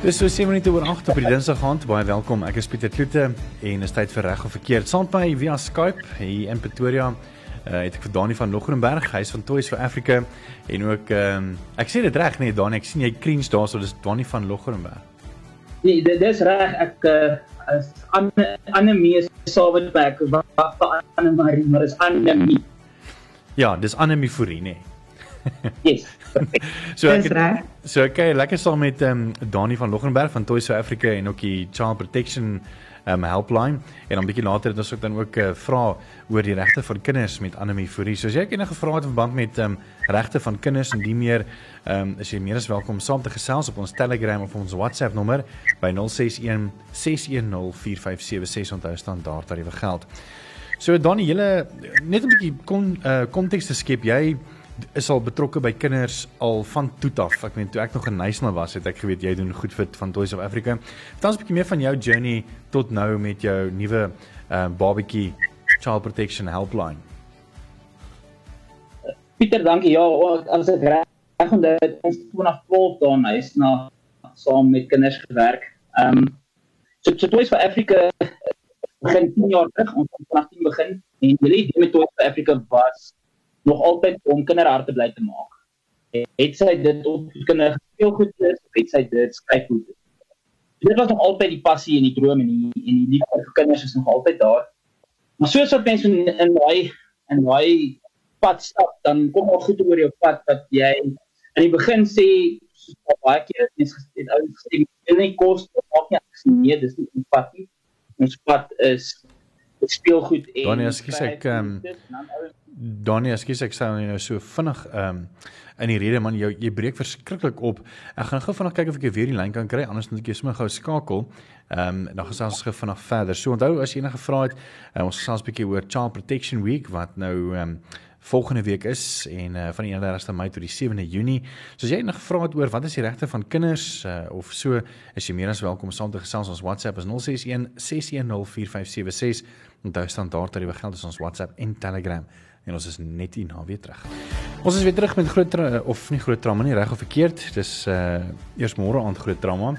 Dis so 7 minute oor 8 op die Dinsdag aand. Baie welkom. Ek is Pieter Kloete en is tyd vir reg of verkeerd. Saam met my via Skype hier in Pretoria. Uh, het ek vir Dani van Logrenberg, hy's van Toys for Africa en ook ehm um, ek sê dit reg nee Dani, ek sien jy krins daarso, dis Dani van Logrenberg. Nee, dit is reg. Ek uh, is Annemie is Sawenberg, wat vir Annemie, maar is Annemie. Ja, dis Annemie Fourie, nee. yes. so ek het, so ek kyk lekker saam met ehm um, Dani van Loggenberg van Toys for Africa en ook die Child Protection ehm um, helpline en dan 'n bietjie later het ons ook dan ook uh, vra oor die regte van kinders met Anemie Fourie. So as jy enige vrae het in verband met ehm um, regte van kinders en die meer ehm um, is jy meer as welkom saam te gesels op ons Telegram of ons WhatsApp nommer by 061 610 4576 onthou standaard tariewe geld. So Dani, julle net 'n bietjie kon uh, konteks te skep. Jy is al betrokke by kinders al van toe af. Ek meen toe ek nog in Nysna was, het ek geweet jy doen goed vir van Toys of Africa. Vertel ons 'n bietjie meer van jou journey tot nou met jou nuwe uh barbecue child protection helpline. Pieter, dankie. Ja, as ek reg onthou, ons 2012 daar in Nysna saam met kinders gewerk. Ehm um, so, so Toys for Africa begin 10 jaar terug, ons het vanaf 10 begin en die idee met Toys for Africa was nog altyd om kinderharte bly te maak. Het sy dit op kinders gespeel goed is, het sy dit skryf goed. Dit was nog altyd die passie en die droom en die en die liefde vir kinders is nog altyd daar. Maar soos wat mense in in daai in daai pad stap, dan kom al goed oor jou pad wat jy in die begin sê baie keer is dit ou gesê in die kos maak nie ek sê nee, dis nie nie. Ons pad is dit speel goed en Donnie, ekskuus ek ehm Donnie, ekskuus ek sê nou so vinnig ehm um, in die rede man jy jy breek verskriklik op. Ek gaan gou vinnig kyk of ek weer die lyn kan kry anders moet ek sommer gou skakel. Ehm um, dan gesels ons gou vinnig verder. So onthou as jy enige vrae het, uh, ons gesels 'n bietjie oor Child Protection Week wat nou ehm um, volgende week is en uh, van die 31ste Mei tot die 7de Junie. So as jy nog vra het oor wat is die regte van kinders uh, of so, is jy meer as welkom saam te gesels ons WhatsApp is 061 610 4576. Onthou standaard tariewe geld is ons WhatsApp en Telegram en ons is net hier na weer terug. Ons is weer terug met groot of nie groot drama nie, reg of verkeerd. Dis uh eers môre aand groot drama.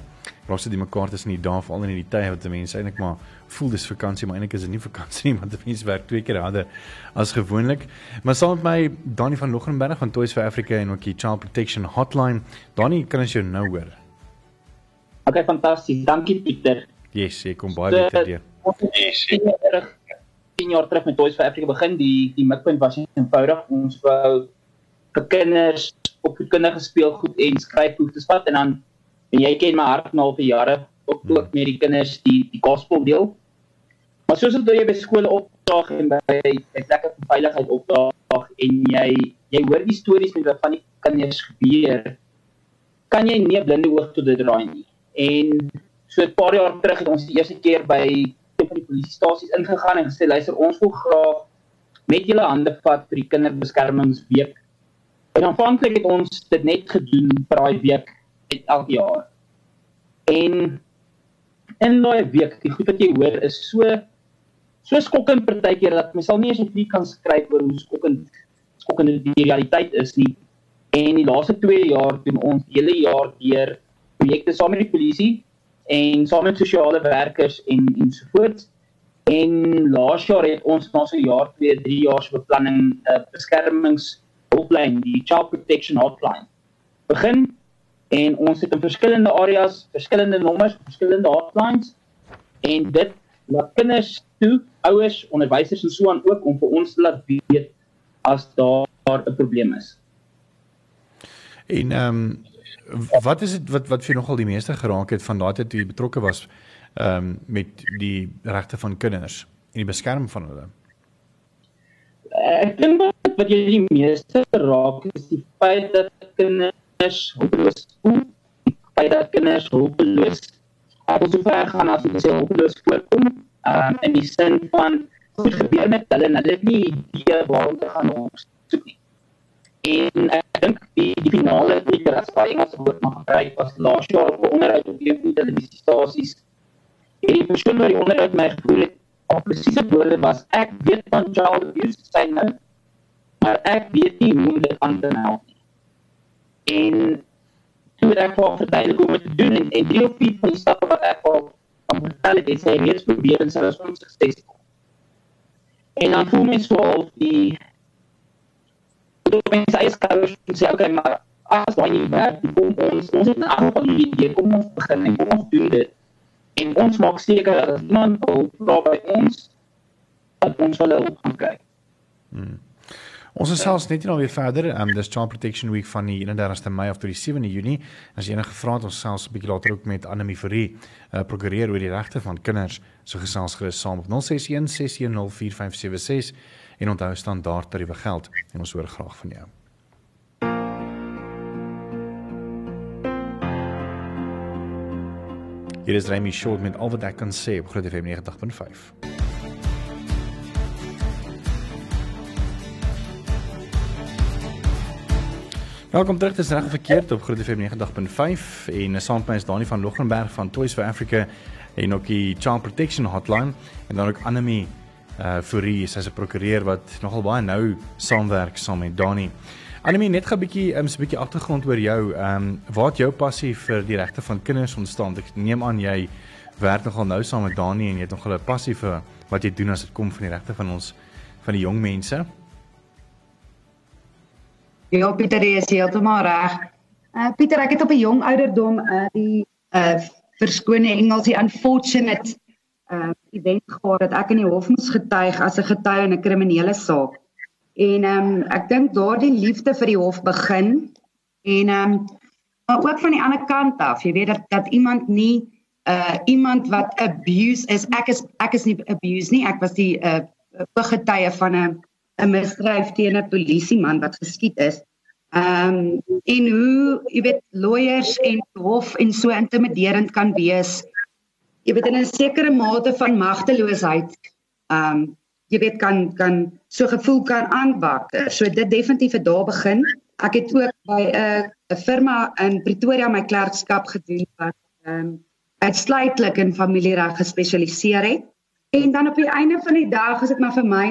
Ons het die mekaar tussen die dae veral in die tye wat mense eintlik maar voel dis vakansie, maar eintlik is dit nie vakansie nie, want mense werk twee keer harder as gewoonlik. Maar saam met my Dani van Logrenberg van Toys for Africa en ook die Child Protection Hotline. Dani, kan ons jou nou hoor? Okay, fantasties. Dankie Pieter. Yes, ek kom baie beter deur. Yes. 10 jaar terug met Toys for Africa begin, die die mikpunt was eenvoudig. Ons wou vir kinders op kinderge speel goed en skryf goed te spat en dan en jy ken my hart nou vir jare ook ook met die kinders die die gospel deel. Maar soos dit jy by skole opdaag en by by plekke van veiligheid opdaag en jy jy hoor die stories met wat van die kinders gebeur, kan jy nie 'n blinde oog tot dit draai nie. En so 'n paar jaar terug het ons die eerste keer by een van die polisiestasies ingegaan en gesê luister ons wil graag met julle hande vat vir die kinderbeskermingsweek. En aanvanklik het ons dit net gedoen vir daai week elke jaar. En in daai week, die goed wat jy hoor is so so skokkend partykeer dat mens sal nie eens 'n brief kan skryf oor hoe skokkend skokkend die realiteit is nie. En die laaste 2 jaar doen ons hele jaar deur projekte saam met die polisie en saam met sosiale werkers en ensovoorts. En laas jaar het ons na so 'n jaar 2, 3 jaar se beplanning 'n uh, beskermingshulplyn, die Child Protection Hotline. Begin en ons het in verskillende areas verskillende nommers, verskillende hotlines en dit laat kinders toe, ouers, onderwysers en so aan ook om vir ons te laat weet as daar 'n probleem is. En ehm um, wat is dit wat wat vir nogal die meeste geraak het van daardie toe jy betrokke was ehm um, met die regte van kinders en die beskerming van hulle? Ek dink wat jy die meeste raak is die feit dat kinders hulpeloos voel, by dat kinders hulpeloos op so ver gaan as hulle self hulpeloos voorkom, um, in die sin van wat gebeur met hulle en hulle het nie idee waar om te gaan opsoek nie. En ek dink die, die finale tweede rasparing as wat nog gebruik was laas jaar op onderhoud op die televisiestasies. En die persoon wat die onderhoud my gevoel het, op presiese woorde was, ek weet van child abuse, sy nou, maar ek weet nie hoe dit aan te help En toe ek vir verduidelik hoe om te doen en, en drie of vier van die stappe wat ek al aan vertel het, het sy reeds probeer en sy was onsuccesvol. En dan voel mens wel die toe mens eie skouers en sê, okay, maar as wat jy werk, kom ons, ons het een aantal idee, kom ons begin en kom ons doen dit. En ons maak seker dat as iemand wil by ons, dat ons wel gaan kyk. Hmm. Ons is selfs net nou weer verder. Um dis Child Protection Week van die 31ste Mei af tot die 7de Junie. As jy enige vrae het, ons selfs 'n bietjie later ook met Annelie Fourie, uh, prokureur oor die regte van kinders, so gesels gerus saam op 061 610 4576 en onthou standaard tariewe geld en ons hoor graag van jou. Hier is Remy Short met al wat ek kan sê op Groot FM 90.5. Welkom terug te reg verkeerd op Groot FM 90.5 en saam met my is Dani van Loggenberg van Toys for Africa en ook die Child Protection Hotline en dan ook Annelie uh Fourie, sy's 'n prokureur wat nogal baie nou saamwerk saam met Dani. Annelie, net gou 'n bietjie 'n um, bietjie agtergrond oor jou. Ehm um, waar het jou passie vir die regte van kinders ontstaan? Ek neem aan jy werk nogal nou saam met Dani en jy het nogal 'n passie vir wat jy doen as dit kom van die regte van ons van die jong mense. Ja, Pieter is heeltemal reg. Uh Pieter, ek het op 'n jong ouderdom uh die uh verskone Engels die unfortunate uh event gehad dat ek in die hof moes getuig as 'n getuie in 'n kriminele saak. En ehm um, ek dink daardie liefde vir die hof begin en ehm um, maar ook van die ander kant af, jy weet dat dat iemand nie uh iemand wat abuse is, ek is ek is nie abuse nie, ek was die uh getuie van 'n 'n misdryf teen 'n polisieman wat geskiet is. Ehm um, en hoe jy weet lawyers en hof en so intimiderend kan wees. Jy weet in 'n sekere mate van magteloosheid. Ehm um, jy weet kan kan so gevoel kan aanbak. So dit definitief het daar begin. Ek het ook by 'n 'n firma in Pretoria my klerkskap gedoen wat ehm um, uitsluitlik in familiereg gespesialiseer het. En dan op die einde van die dag is dit maar vir my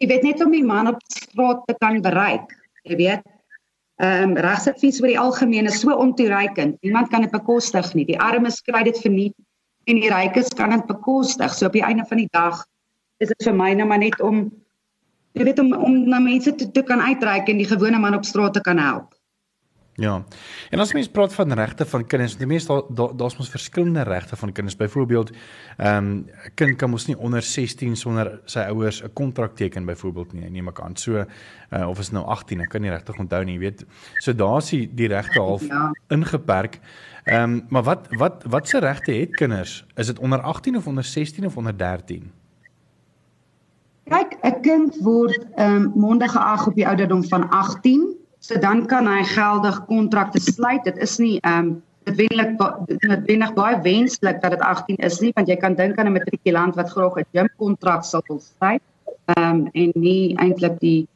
jy weet net om die man op straat te kan bereik. Jy weet. Ehm um, regsadvies oor die algemeen is so ontoereikend. Niemand kan dit bekostig nie. Die armes kry dit verniet en die rykes kan dit bekostig. So op die einde van die dag is dit vir my nou maar net om jy weet om om na mense te toe kan uitreik en die gewone man op straat te kan help. Ja. En as mens praat van regte van kinders, die meeste daar daar's mos verskillende regte van kinders. Byvoorbeeld, ehm um, 'n kind kan mos nie onder 16 sonder sy ouers 'n kontrak teken byvoorbeeld nie, neem ek aan. So uh, of is nou 18, ek kan nie regtig onthou nie, weet. So daar's die, die regte half ja. ingeperk. Ehm um, maar wat wat wat se regte het kinders? Is dit onder 18 of onder 16 of onder 13? Kyk, 'n kind word ehm um, mondige geag op die ouderdom van 18 So dan kan hy geldig kontrakte sluit. Dit is nie ehm um, dit wenlik dit wenig baie wenslik dat dit 18 is nie want jy kan dink aan 'n matrikulant wat graag 'n gym kontrak sal wil sluit. Ehm um, en nie eintlik die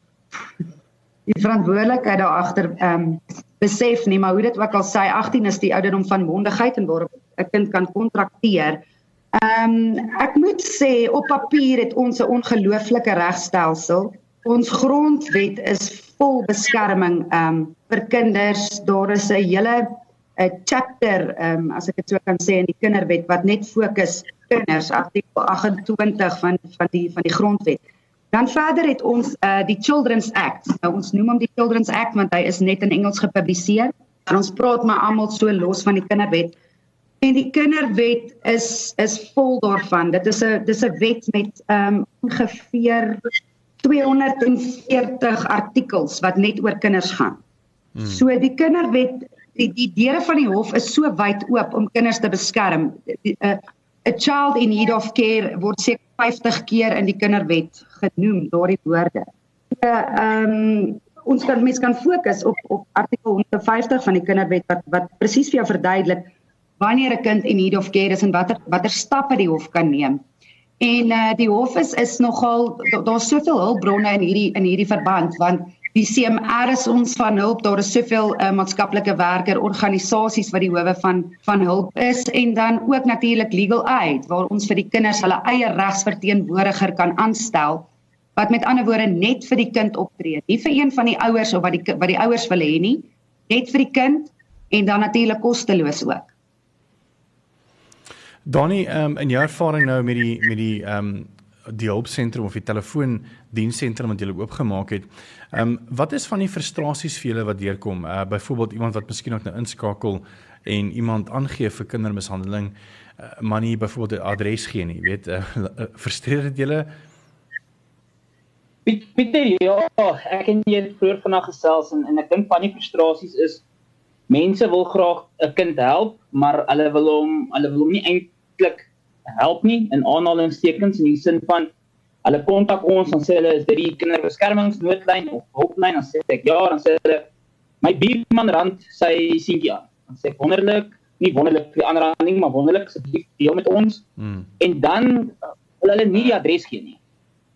die verantwoordelikheid daar agter ehm um, besef nie, maar hoe dit ook al sê 18 is die ouderdom van mondigheid en waarop 'n kind kan kontrakteer. Ehm um, ek moet sê op papier het ons 'n ongelooflike regstelsel. Ons grondwet is vol beskerming um vir kinders. Daar is 'n hele 'n chapter um as ek dit so kan sê in die kinderwet wat net fokus kinders artikel 28 van van die van die grondwet. Dan verder het ons uh die Children's Act. Nou ons noem hom die Children's Act want hy is net in Engels gepubliseer. En ons praat maar almal so los van die kinderwet. En die kinderwet is is vol daarvan. Dit is 'n dis 'n wet met um ongeveer 240 artikels wat net oor kinders gaan. Hmm. So die kinderwet die die deure van die hof is so wyd oop om kinders te beskerm. 'n 'n child in need of care word seker 50 keer in die kinderwet genoem daardie woorde. Ehm um, ons kan mens kan fokus op op artikel 150 van die kinderwet wat wat presies vir jou verduidelik wanneer 'n kind in need of care is en watter watter stappe die hof kan neem. En uh, die hof is is nogal daar's soveel hulpbronne in hierdie in hierdie verband want die CMR is ons van hulp daar is soveel uh, maatskaplike werker organisasies wat die howe van van hulp is en dan ook natuurlik legal aid waar ons vir die kinders hulle eie regsverteenwoordiger kan aanstel wat met ander woorde net vir die kind optree nie vir een van die ouers of wat die wat die ouers wil hê nie net vir die kind en dan natuurlik kosteloos ook. Donnie, um, in jou ervaring nou met die met die ehm um, die hulpsentrum of die telefoondienssentrum wat jy oopgemaak het. Ehm um, wat is van die frustrasies vir julle wat deurkom? Uh byvoorbeeld iemand wat miskien ook nou inskakel en iemand aangee vir kindermishandeling, uh, maar nie byvoorbeeld 'n adres gee nie, weet, uh, uh, frustreer dit julle? Pieter, ja, ek en jy vroeër vanaand gesels en en ek dink van die frustrasies is mense wil graag 'n kind help, maar hulle wil hom hulle wil hom nie eintlik help nie in aanhalingstekens in die sin van hulle kontak ons en sê hulle is dit die kinderbeskermingsnoodlyn of hulplyn? En sê ek ja dan sê hulle my buurman rand sy seentjie aan. Dan sê ek wonderlik. Nie wonderlik vir ander aan ding maar wonderlik asseblief deel met ons. Hmm. en dan wil hulle nie die adres gee nie.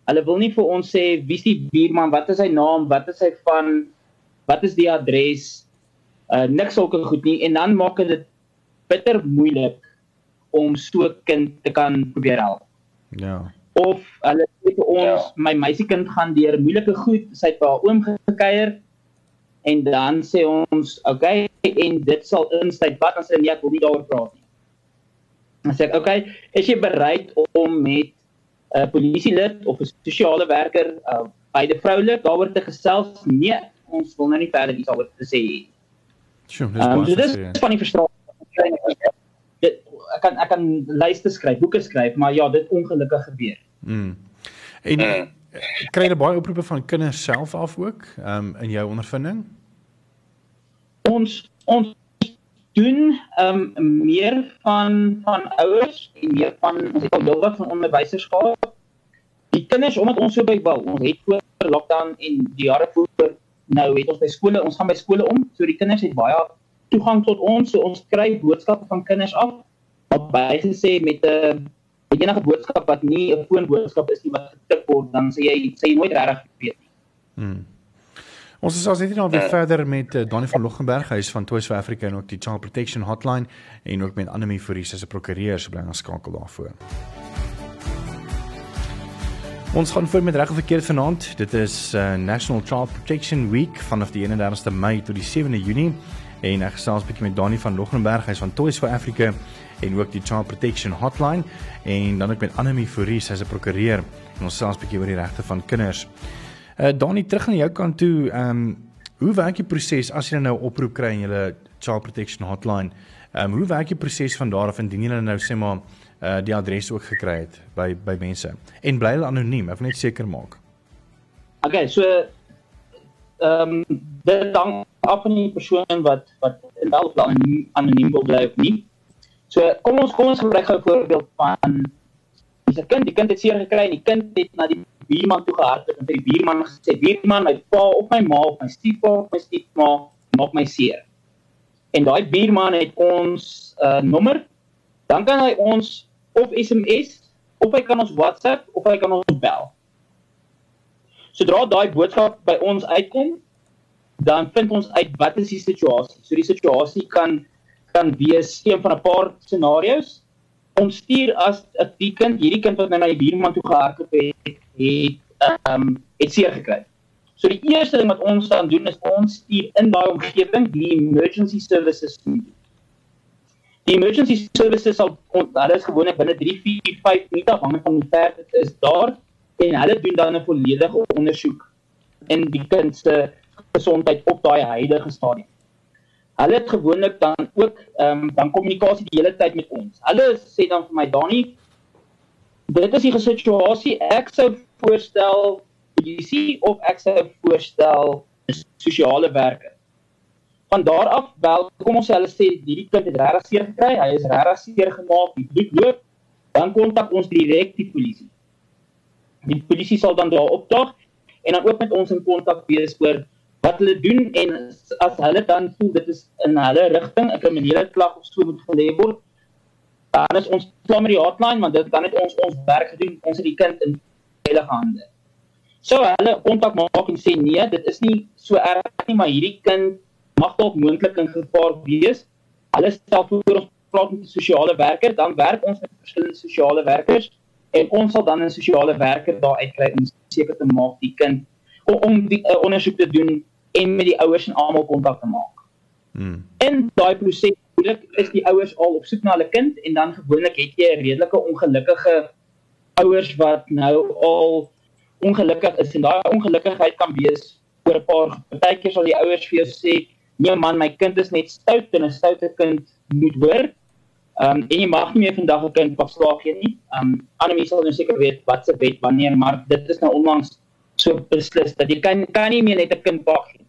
Hulle wil nie vir ons sê wie's die buurman? Wat is sy naam? Wat is hy van? Wat is die adres? Uh, niks sulke goed nie. En dan maak dit bitter moeilik om so 'n kind te kan probeer help. Ja. Of hulle sê vir ons ja. my meisiekind gaan deur moeilike goed, sy het by haar oom gekuier en dan sê ons, "Oké, okay, en dit sal insluit wat as hulle nie ek wil nie daaroor praat nie." Dan sê ek, "Oké, okay, is jy bereid om met 'n uh, polisielid of 'n sosiale werker, uh, beide vroulik daaroor te gesels?" Nee, ons wil nou nie verder iets daaroor te sê nie. Sjoe, dis um, so dis van die verstraling ek kan ek kan lyste skryf, boeke skryf, maar ja, dit ongelukkig gebeur. Mm. En uh, kry jy baie oproepe van kinders self af ook, ehm um, in jou ondervinding? Ons ons doen ehm um, meer van van ouers en meer van ons het al heelwat van onderwysers gehad. Die kinders omdat ons so by bou, ons het voor lockdown en die jare voor nou het ons by skole, ons gaan by skole om, so die kinders het baie toegang tot ons, so ons kry boodskappe van kinders af bygesê met 'n uh, met enige boodskap wat nie 'n foonboodskap is nie wat getik word, dan sê jy sê jy nooit reg weet nie. Hmm. Ons is as net nou weer uh, verder met uh, Donnie van Loggenberg, hy is van Toys for Africa en ook die Child Protection Hotline en ook met Annelie Fourie 'n prokureur, so bly ons skakel daarvoor. Ons gaan voort met reg of verkeerd vanaand. Dit is uh, National Child Protection Week vanaf die 31ste Mei tot die 7de Junie en ek gesels 'n bietjie met Donnie van Loggenberg, hy is van Toys for Africa en ook die Child Protection Hotline en dan ook met Annelie Fourie, sy's 'n prokureur en ons sels 'n bietjie oor die regte van kinders. Uh Donnie, terug aan jou kant toe, ehm um, hoe werk die proses as jy nou 'n oproep kry in julle Child Protection Hotline? Ehm um, hoe werk die proses van daar af indien jy nou sê maar uh die adres ook gekry het by by mense en bly hulle anoniem? Ek wil net seker maak. Okay, so ehm um, dit hang af van die persoon wat wat wel plan anoniem wil bly of nie. So kom ons kom ons gebruik gou 'n voorbeeld van dis 'n kind, die kind het seer gekry en die kind het na die buurman toe gehardloop en die buurman gesê: "Buurman, my pa of my ma of my stiefpa of my stiefma maak my seer." En daai buurman het ons uh, nommer. Dan kan hy ons of SMS of hy kan ons WhatsApp of hy kan ons bel. Sodra daai boodskap by ons uitkom, dan vind ons uit wat is die situasie. So die situasie kan kan wees een van 'n paar scenario's. Ons stuur as 'n kind, hierdie kind wat nou na die buurman toe gehardloop het, het ehm um, het seer gekry. So die eerste ding wat ons dan doen is ons stuur in daai omgewing die emergency services toe. Die emergency services sal hulle is gewoonlik binne 3, 4, 5 minute afhangende van hoe ver dit is daar en hulle doen dan 'n volledige ondersoek in die kind se gesondheid op daai huidige stadium hulle het gewoonlik dan ook ehm um, dan kommunikasie die hele tyd met ons. Hulle sê dan vir my Dani, dit is die situasie. Ek sou voorstel polisie of ek sou voorstel sosiale werker. Van daar af wel kom ons sê hulle sê hierdie kind het regtig seer gekry, hy is regtig seer gemaak, die bloed loop, dan kontak ons direk die polisie. Die polisie sal dan daar opdaag en dan ook met ons in kontak wees oor wat hulle doen en as hulle dan voel dit is in hulle rigting 'n kriminele klag of so moet gelê word dan is ons klaar met die hotline want dit dan het ons ons werk gedoen ons het die kind in veilige hande. So hulle kontak maak en sê nee dit is nie so erg nie maar hierdie kind mag dalk moontlik in gevaar wees. Hulle stel voor ons praat met die sosiale werker dan werk ons met verskillende sosiale werkers en ons sal dan 'n sosiale werker daar uitkry om seker te maak die kind om die uh, ondersoek te doen en met die ouers en almal kontak te maak. Hmm. In daai proses natuurlik is die ouers al op soek na hulle kind en dan gewoonlik het jy 'n redelike ongelukkige ouers wat nou al ongelukkig is en daai ongelukkigheid kan wees oor 'n paar partykeer sal die ouers vir jou sê nee man my kind is net stout en 'n stoute kind moet hoor. Ehm um, en jy mag nie meer vandag 'n kind paslaag gee nie. Ehm um, ander mense sal nou seker weet wat se wet wanneer maar dit is nou onlangs so beslis dat jy kan kan nie meer net 'n kind paag nie.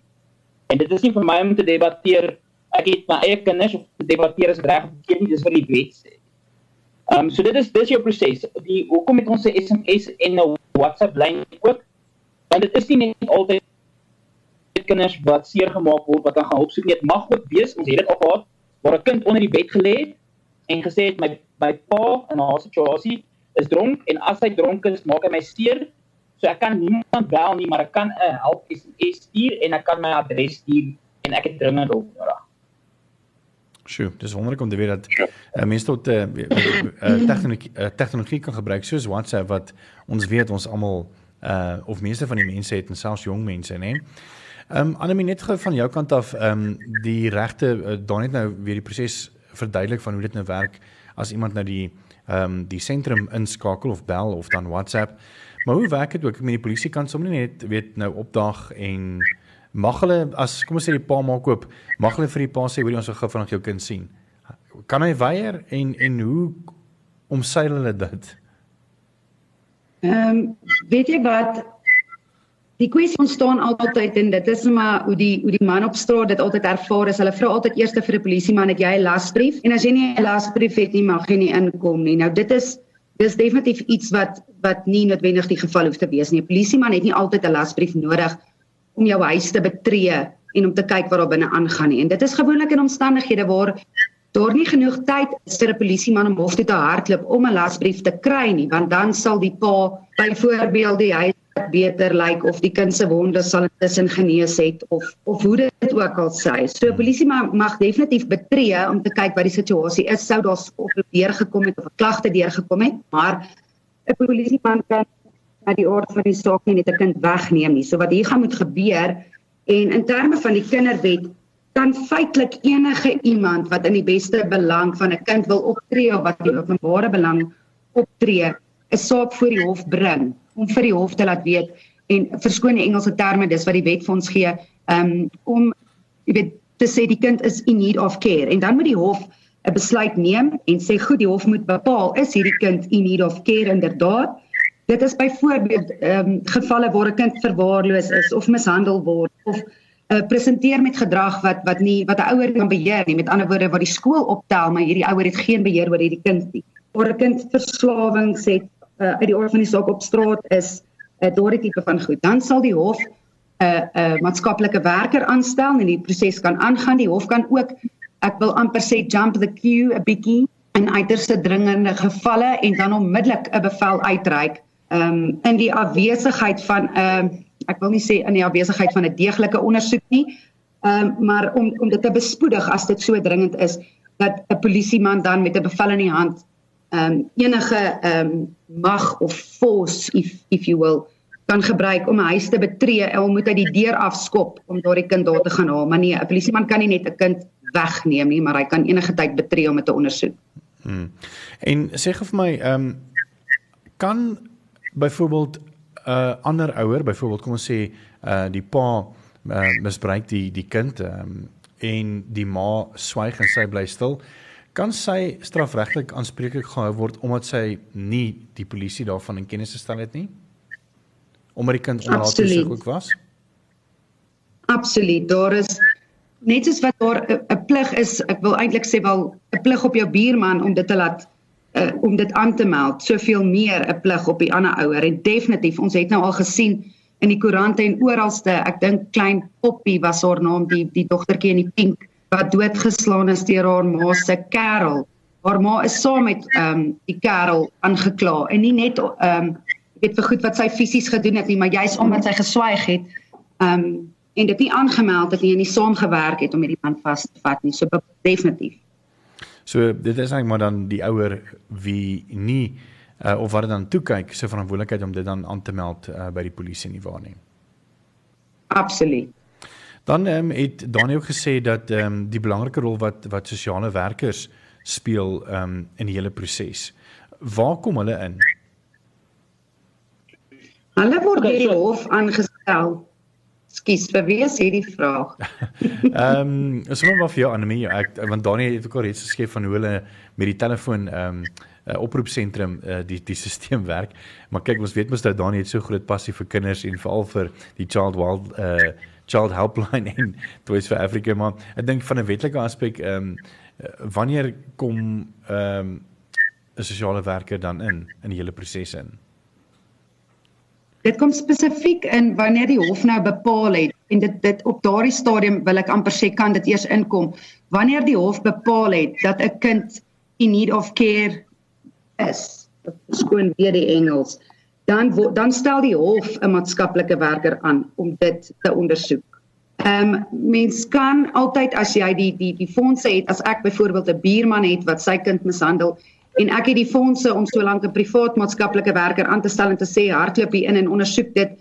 En dit is nie vir my om te debatteer ek het my eie kinders of debatteer is reg of nie dis vir die wet sê. Ehm um, so dit is dis jou proses. Die hoekom het ons 'n SMS en 'n WhatsApp lyn ook? Want dit is nie net altyd kinders wat seer gemaak word wat dan gaan opsoek nie. Dit mag ook wees ons het dit al gehad waar 'n kind onder die bed gelê het en gesê het my my pa in 'n situasie is dronk en as hy dronk is maak hy my seer. So ek kan niemand bel nie, maar ek kan 'n help SMS stuur en ek kan my adres stuur en ek het dringend hulp nodig. Sjoe, dis wonderlik om te weet dat ja. uh, mense tot 'n uh, uh, uh, tegnologie uh, tegnologie kan gebruik soos WhatsApp wat ons weet ons almal uh of meeste van die mense het en selfs jong mense, nê. Ehm um, Annelie net gou van jou kant af ehm um, die regte uh, daar net nou weer die proses verduidelik van hoe dit nou werk as iemand nou die ehm um, die sentrum inskakel of bel of dan WhatsApp. Maar hoe werk dit ook met die polisie kan sommer net weet nou opdag en mag hulle as kom ons sê die pa maak oop, mag hulle vir die pa sê hoor jy ons wil gou vanaand jou kind sien. Kan hy weier en en hoe omseil hulle dit? Ehm um, weet jy wat die kwessie ontstaan altyd en dit is maar hoe die hoe die man op straat dit altyd ervaar is hulle vra altyd eers vir 'n polisieman het jy 'n lasbrief en as jy nie 'n lasbrief het nie mag jy nie inkom nie. Nou dit is dis definitief iets wat wat nie noodwendig die geval hoef te wees nie. 'n Polisieman het nie altyd 'n lasbrief nodig om jou huis te betree en om te kyk wat daar binne aangaan nie. En dit is gewoonlik in omstandighede waar daar nie genoeg tyd is vir 'n polisieman om hof toe te hardloop om 'n lasbrief te kry nie, want dan sal die pa byvoorbeeld die huis beter lyk like, of die kind se wonde sal intussen genees het of of hoe dit ook al sê. So 'n polisieman mag definitief betree om te kyk wat die situasie is, sou daar of deurgekom het of 'n klagte deurgekom het, maar 'n polisieman kan uit die orde van die saak nie net 'n kind wegneem nie. So wat hier gaan moet gebeur en in terme van die kinderwet dan feitelik enige iemand wat in die beste belang van 'n kind wil optree of wat in openbare belang optree, 'n saak voor die hof bring om vir die hof te laat weet en verskoon die Engelse terme dis wat die wet vir ons gee um, om jy weet te sê die kind is in need of care en dan moet die hof 'n besluit neem en sê goed die hof moet bepaal is hierdie kind in need of care inderdaad Dit is byvoorbeeld ehm um, gevalle waar 'n kind verwaarloos is of mishandel word of uh, presenteer met gedrag wat wat nie wat 'n ouer kan beheer nie. Met ander woorde wat die skool optel, maar hierdie ouer het geen beheer oor hierdie kind nie. Waar 'n kind verslawings het uh, uit die orde van die saak op straat is, uh, daardie tipe van goed. Dan sal die hof 'n uh, 'n uh, maatskaplike werker aanstel en die proses kan aangaan. Die hof kan ook ek wil amper sê jump the queue 'n bietjie in uiterste dringende gevalle en dan onmiddellik 'n bevel uitreik ehm um, in die afwesigheid van 'n uh, ek wil nie sê in die afwesigheid van 'n deeglike ondersoek nie. Ehm um, maar om om dit te bespoedig as dit so dringend is dat 'n polisieman dan met 'n bevel in die hand ehm um, enige ehm um, mag of force if if you will kan gebruik om 'n huis te betree en moet hy die deur afskop om daardie kind daar te gaan haal. Maar nee, 'n polisieman kan nie net 'n kind wegneem nie, maar hy kan enige tyd betree om dit te ondersoek. Hmm. En sê gou vir my, ehm um, kan byvoorbeeld 'n uh, ander ouer, byvoorbeeld kom ons sê uh die pa uh, misbruik die die kind um, en die ma swyg en sy bly stil, kan sy strafregtelik aanspreeklik gehou word omdat sy nie die polisie daarvan in kennis gestel het nie? Omdat die kind onlaatlik ook was? Absoluut. Daar is net soos wat daar 'n plig is, ek wil eintlik sê wel 'n plig op jou buurman om dit te laat uh, om dit aan te meld, soveel meer 'n plig op die ander ouer. En definitief, ons het nou al gesien in die koerante en oralste, ek dink klein Poppy was haar naam, die die dogtertjie in die pink wat doodgeslaan is deur haar ma se kerel. Haar ma is saam met ehm um, die kerel aangekla en nie net ehm um, weet vir goed wat sy fisies gedoen het nie, maar juis omdat sy geswyg het. Ehm um, en dit nie aangemeld het nie en nie saamgewerk het om hierdie man vas te vat nie. So definitief. So dit is eintlik maar dan die ouer wie nie uh, of wat dan toe kyk se verantwoordelikheid om dit dan aan te meld uh, by die polisie nie waar nie. Absoluut. Dan ehm um, het Daniel ook gesê dat ehm um, die belangrike rol wat wat sosiale werkers speel ehm um, in die hele proses. Waar kom hulle in? Hulle word deur die hof aangestel. Skus, vir wie is hierdie vraag? Ehm, um, sommer maar vir jou Anemie, ek want Daniel het ook al iets geskryf van hoe hulle met die telefoon ehm um, uh, oproepsentrum uh, die die stelsel werk. Maar kyk, ons weet mos dat Daniel het so groot passie vir kinders en veral vir die child wild uh child helpline en Toys for Africa maar ek dink van 'n wetlike aspek ehm um, wanneer kom ehm um, 'n sosiale werker dan in in die hele proses in? Dit kom spesifiek in wanneer die hof nou bepaal het en dit dit op daardie stadium wil ek amper sê kan dit eers inkom wanneer die hof bepaal het dat 'n kind in need of care is skoon weer die Engels dan dan stel die hof 'n maatskaplike werker aan om dit te ondersoek. Ehm um, mens kan altyd as jy die die die fondse het as ek byvoorbeeld 'n buurman het wat sy kind mishandel en ek het die fondse om so lank 'n privaat maatskaplike werker aan te stel en te sê hardloop hier in en ondersoek dit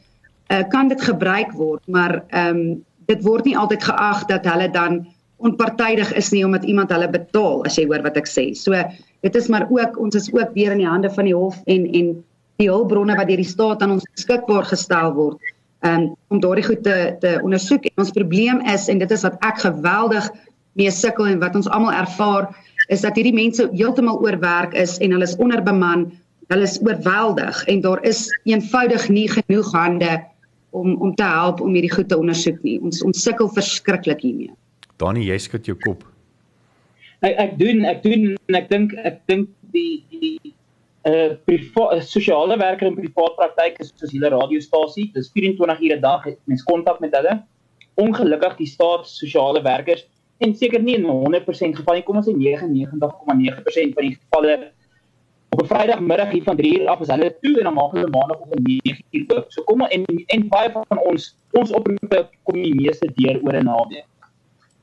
uh, kan dit gebruik word maar ehm um, dit word nie altyd geag dat hulle dan onpartydig is nie omdat iemand hulle betaal as jy hoor wat ek sê. So dit is maar ook ons is ook weer in die hande van die hof en en die hulpbronne wat deur die staat aan ons beskikbaar gestel word um, om daardie goed te te ondersoek. En ons probleem is en dit is wat ek geweldig mee sukkel en wat ons almal ervaar is dat hierdie mense heeltemal oorwerk is en hulle is onderbeman. Hulle is oorweldig en daar is eenvoudig nie genoeg hande om om te help om hierdie goed te ondersoek nie. Ons ons sukkel verskriklik hiermee. Dani, jy skud jou kop. Ek ek doen ek doen en ek dink ek dink die die 'n uh, sosiale werker in privaat praktyk is soos hulle radiostasie. Dis 24 ure 'n dag mens kontak met hulle. Ongelukkig die staat sosiale werkers en seker nie in 100% geval nie, kom ons sê 99,9% van die gevalle op 'n Vrydagmiddag hier van 3 uur af is hulle toe en dan maak hulle maandag om 9 uur oop. So kom en en baie van ons ons oproepe kom die meeste deur oor 'n naweek.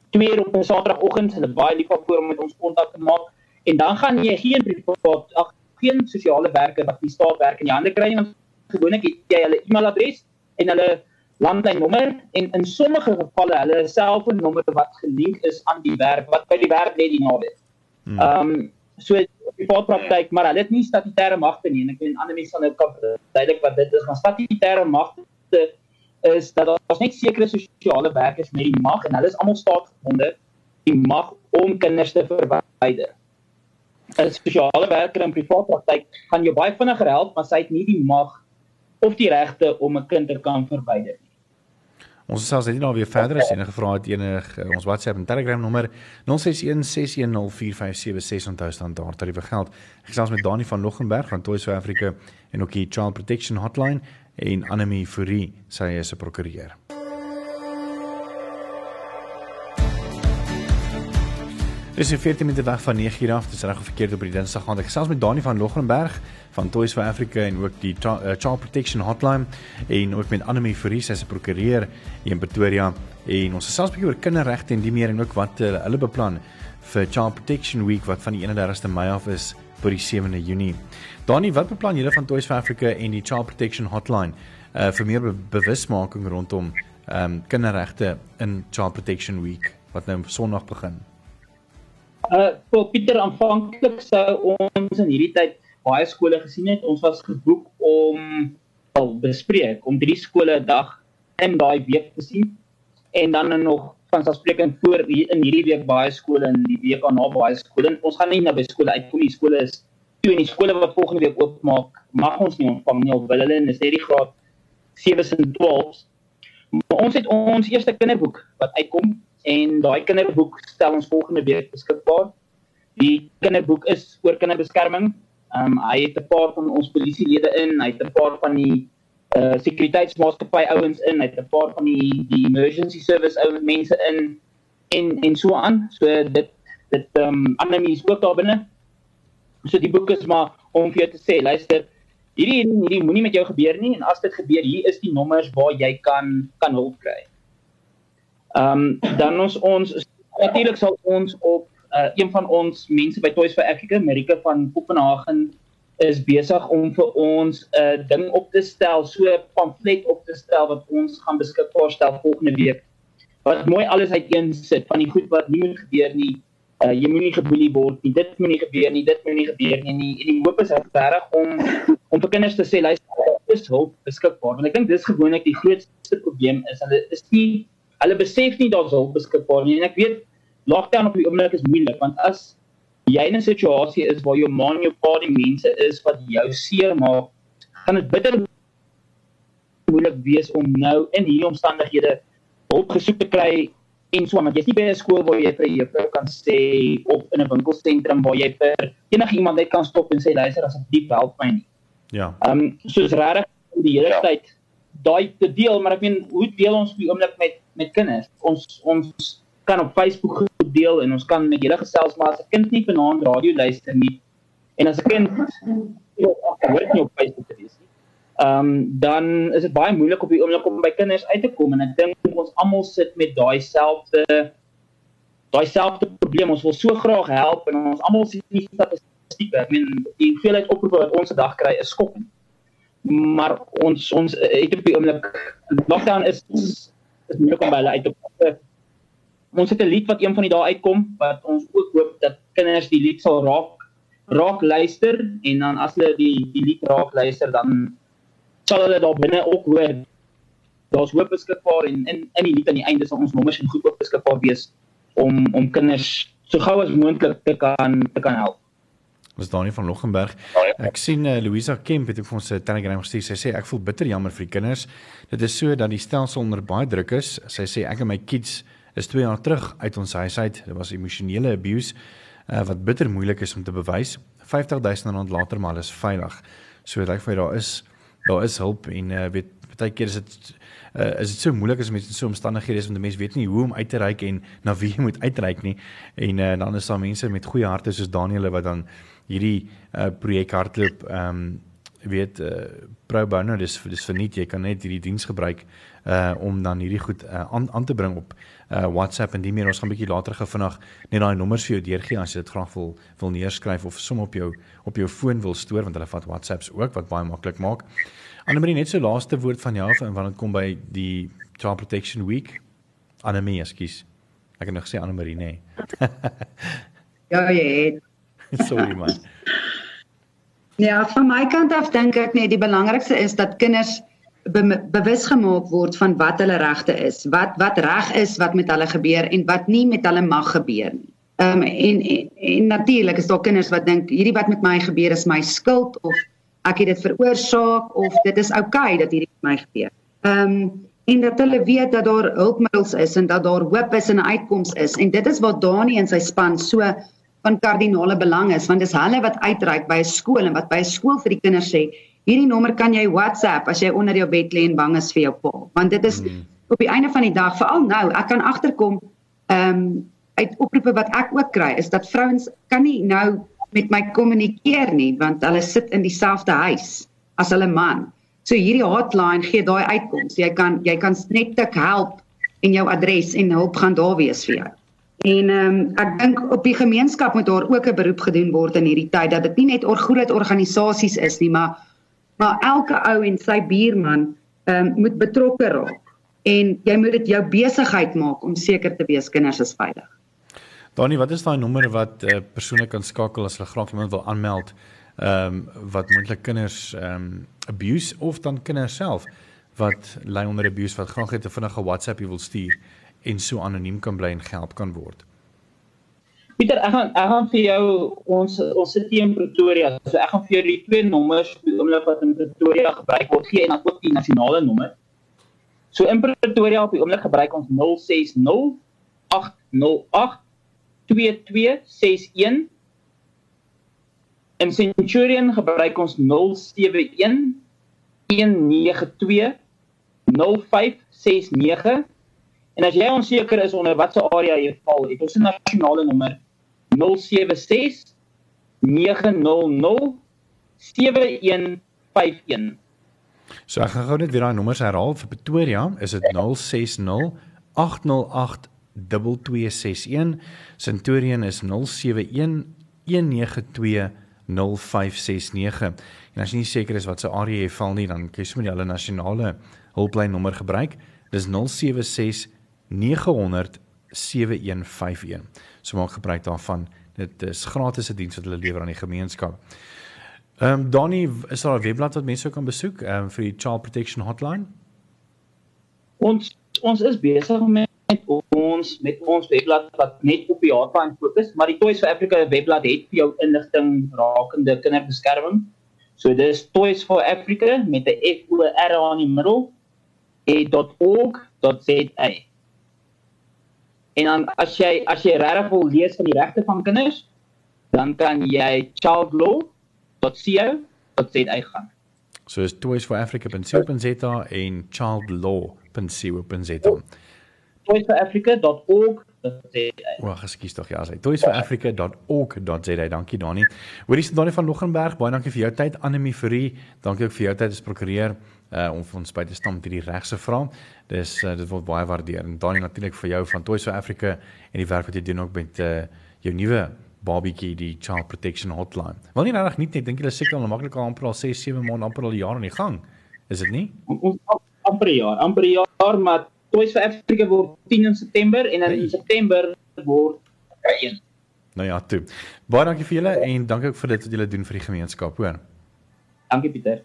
Twee uur op 'n Saterdagoggend, hulle baie lief daarvoor om met ons kontak te maak en dan gaan jy geen privaat ag geen sosiale werker wat die staat werk in die hande kry nie. Gewoonlik het jy hulle e-mailadres en hulle landlynnommer en in sommige gevalle hulle selfoonnommer wat gelink is aan die werk wat by die werk net die naam het. Hmm. Ehm um, so privaat praktyk, maar hulle het nie statutêre magte nie en ek weet ander mense sal nou kan duidelik wat dit is, maar statutêre magte is dat daar net sekere sosiale werkers met die mag en hulle is almal staatsgebonde die mag om kinders te verwyder. 'n spesiale werker in privaat praktyk gaan jou baie vinniger help, maar sy het nie die mag of die regte om 'n kind te kan verwyder nie. Ons sal sê nou weer verder as enige vrae het enige ons WhatsApp en Telegram nommer 0616104576 onthou staan daar tariewe geld. Ek gesels met Dani van Loggenberg van Toys for Africa en ook die Child Protection Hotline en Anemie Fourie, sy is 'n prokureur. Dis 14 minute weg van 9 uur af. Dis reg of verkeerd op die Dinsdag gaan. Ek gesels met Dani van Logrenberg van Toys for Africa en ook die uh, Child Protection Hotline en ook met Anemie Fourie, sy's 'n prokureur in Pretoria en ons gesels 'n bietjie oor kinderregte en die meer en ook wat uh, hulle beplan vir Child Protection Week wat van die 31ste Mei af is tot die 7de Junie. Dani, wat beplan julle van Toys for Africa en die Child Protection Hotline uh, vir meer be bewusmaking rondom um, kinderregte in Child Protection Week wat nou Sondag begin? Uh vir Pieter aanvanklik sou ons in hierdie tyd baie skole gesien het. Ons was geboek om al bespreek om drie skole 'n dag in daai week te sien en dan nog van selfsprekend voor in hierdie week baie skole en die week daarna baie skole. Ons gaan nie na by skole uitkom nie. Skole is toe en die skole wat volgende week oopmaak, mag ons nie ontvang nie of wil hulle in 'n steady graad 7s en 12s. Maar ons het ons eerste kinderboek wat uitkom en daai kinderboek stel ons volgende week beskikbaar. Die kinderboek is oor kinderbeskerming. Ehm um, hy het 'n paar van ons polisielede in, hy het 'n paar van die uh sekuriteitsmaatskappy ouens in, hy het 'n paar van die die emergency service ouens mense in en en so aan. So dit dit ehm um, ander mense ook daar binne. So die boek is maar om vir jou te sê, luister, hierdie hierdie moenie met jou gebeur nie en as dit gebeur, hier is die nommers waar jy kan kan hulp kry. Ehm um, dan ons ons natuurlik sal ons op uh, een van ons mense by Toys for Africa, Amerika van Kopenhagen is besig om vir ons 'n uh, ding op te stel, so 'n pamflet op te stel wat ons gaan beskikbaar stel volgende week wat mooi alles uiteen sit van die goed wat nie moet gebeur nie. Uh jy moenie geboelie word nie. Dit moenie gebeur nie. Dit moenie gebeur nie. nie. En die hoop is reg om om vir kinders te sê luister, is hulp beskikbaar. Want ek dink dis gewoonlik die grootste probleem is hulle is nie hulle besef nie daar's hulp beskikbaar nie. En ek weet lockdown op die oomblik is moeilik want as jy in 'n situasie is waar jou man jou pa die mense is wat jou seer maak, gaan dit bitter moeilik wees om nou in hierdie omstandighede hulp gesoek te kry en so maar jy's nie by 'n skool waar jy vir 'n juffrou kan sê of in 'n winkelsentrum waar jy vir enige iemand net kan stop en sê luister asseblief help my nie. Ja. Ehm um, soos regtig die hele ja. tyd daai te deel, maar ek meen hoe deel ons op die oomblik met met kinders? Ons ons kan op Facebook goed deel en ons kan met julle gesels maar as 'n kind nie vanaand radio luister nie en as 'n kind hoor nie op Facebook te wees nie. Ehm um, dan is dit baie moeilik op die oomblik om by kinders uit te kom en ek dink ons almal sit met daai selfde daai selfde probleem. Ons wil so graag help en ons almal sien nie statistieke. Ek meen die hoeveelheid oproepe wat ons vandag kry is skokkend. Maar ons ons het op die oomblik lockdown is is moeilik om by hulle uit te kom ons het 'n lied wat een van die dae uitkom wat ons ook hoop dat kinders die lied sal raak raak luister en dan as hulle die die lied raak luister dan sal hulle daar binne ook hoor daar's hoop beskikbaar en in in die lied aan die einde sal ons nommers en goed ook beskikbaar wees om om kinders so gou as moontlik te kan te kan help. Was Dani van Loggenberg. Ek sien uh, Louisa Kemp het ook vir ons 'n Telegram gestuur. Sy sê ek voel bitter jammer vir die kinders. Dit is so dat die stelsel onder baie druk is. Sy sê ek en my kids is 2 jaar terug uit ons huis uit. Dit was emosionele abuse uh, wat bitter moeilik is om te bewys. 50000 rand later maar is veilig. So dit lyk vir my daar is daar is hulp en uh, weet baie keer is dit uh, is dit so moeilik as mense in so omstandighede is want mense weet nie hoe om uit te reik en na wie jy moet uitreik nie. En uh, dan is daar mense met goeie harte soos Daniel wat dan hierdie uh, projek hardloop ehm um, weet uh, pro bono dis dis verniet jy kan net hierdie diens gebruik uh om dan hierdie goed uh, aan aan te bring op uh WhatsApp en die meer ons gaan 'n bietjie later gou vinnig net daai nommers vir jou deurgee as jy dit graag wil wil neerskryf of som op jou op jou foon wil stoor want hulle vat WhatsApps ook wat baie maklik maak. Annelie net so laaste woord van jou af en wanneer dit kom by die Child Protection Week. Annelie, ekskuus. Ek het nog gesê Annelie nê. Nee. ja, jy. Sorry man. Ja, van my kant af dink ek net die belangrikste is dat kinders be bewus gemaak word van wat hulle regte is, wat wat reg is wat met hulle gebeur en wat nie met hulle mag gebeur nie. Ehm um, en en, en natuurlik is daar kinders wat dink hierdie wat met my gebeur is my skuld of ek het dit veroorsaak of dit is oukei okay dat hierdie met my gebeur. Ehm um, en dat hulle weet dat daar hulpmiddels is en dat daar hoop is en 'n uitkoms is en dit is wat Dani en sy span so van kardinale belang is want dis hulle wat uitreik by 'n skool en wat by 'n skool vir die kinders sê hierdie nommer kan jy WhatsApp as jy onder jou bed lê en bang is vir jou pa. Want dit is hmm. op die einde van die dag, veral nou, ek kan agterkom ehm um, uit oproepe wat ek ook kry, is dat vrouens kan nie nou met my kommunikeer nie want hulle sit in dieselfde huis as hulle man. So hierdie hotline gee daai uitkoms. Jy kan jy kan net tik help en jou adres en hulp gaan daar wees vir jou. En ehm um, ek dink op die gemeenskap moet daar ook 'n beroep gedoen word in hierdie tyd dat dit nie net oor groot organisasies is nie, maar maar elke ou en sy buurman um, moet betrokke raak en jy moet dit jou besigheid maak om seker te wees kinders is veilig. Dani, wat is daai nommer wat 'n uh, persoon kan skakel as hulle graag iemand wil aanmeld? Ehm um, wat moontlik kinders ehm um, abuse of dan kinders self wat ly onder abuse wat graag net 'n vinnige WhatsApp wil stuur en so anoniem kan bly en gehelp kan word. Pieter, ek gaan ek gaan vir jou ons ons sit hier in Pretoria. So ek gaan vir jou die twee nommers oomblik wat in Pretoria gebruik word gee en dan ook die nasionale nommer. So in Pretoria op die oomblik gebruik ons 060 808 2261. In Centurion gebruik ons 071 192 0569. En as jy onseker is onder watter area jy val, het ons 'n nasionale nommer 082 076 900 7151. So ek gaan gou net weer daai nommers herhaal vir Pretoria, is dit 060 808 2261. Centurion is 071 192 0569. En as jy nie seker is wat se area jy val nie, dan kan jy sommer die nasionale hulplyn nommer gebruik. Dis 076 900 7151. So maak gebruik daarvan. Dit is gratis 'n diens wat hulle lewer aan die gemeenskap. Ehm um, Donnie, is daar 'n webblad wat mense kan besoek ehm um, vir die Child Protection Hotline? Ons ons is besig met ons met ons webblad wat net op die hotline fokus, maar die Toys for Africa webblad het vir jou inligting rakende kinderbeskerming. So dis Toys for Africa met 'n F O R aan die middel .org.za. En dan as jy as jy regtig wil lees van die regte van kinders, dan kan jy childlaw.co.za gaan. So is toysforafrica.co.za en childlaw.co.za. toysforafrica.org.za. Wag, ekskuus tog ja, sy toysforafrica.org.za. Dankie Dani. Hoorie se Dani van Loggenberg, baie dankie vir jou tyd. Annelie Fourie, dankie ook vir jou tyd as prokureur uh om vir ons by te staan met hierdie regse vrae. Dis uh, dit word baie waardeer. En Dani natuurlik vir jou van Toys for Africa en die werk wat jy doen ook met uh jou nuwe babietjie die Child Protection Hotline. Wil nie regtig nie, ek dink is seker al maklik al amper al 6, 7 maande amper al jaar aan die gang. Is dit nie? Ons amper jaar, amper jaar, maar Toys for Africa word 10 in September en dan hey. in September word 1. Nou ja, toe. Baie dankie vir julle en dankie ook vir dit wat julle doen vir die gemeenskap, hoor. Dankie Pieter.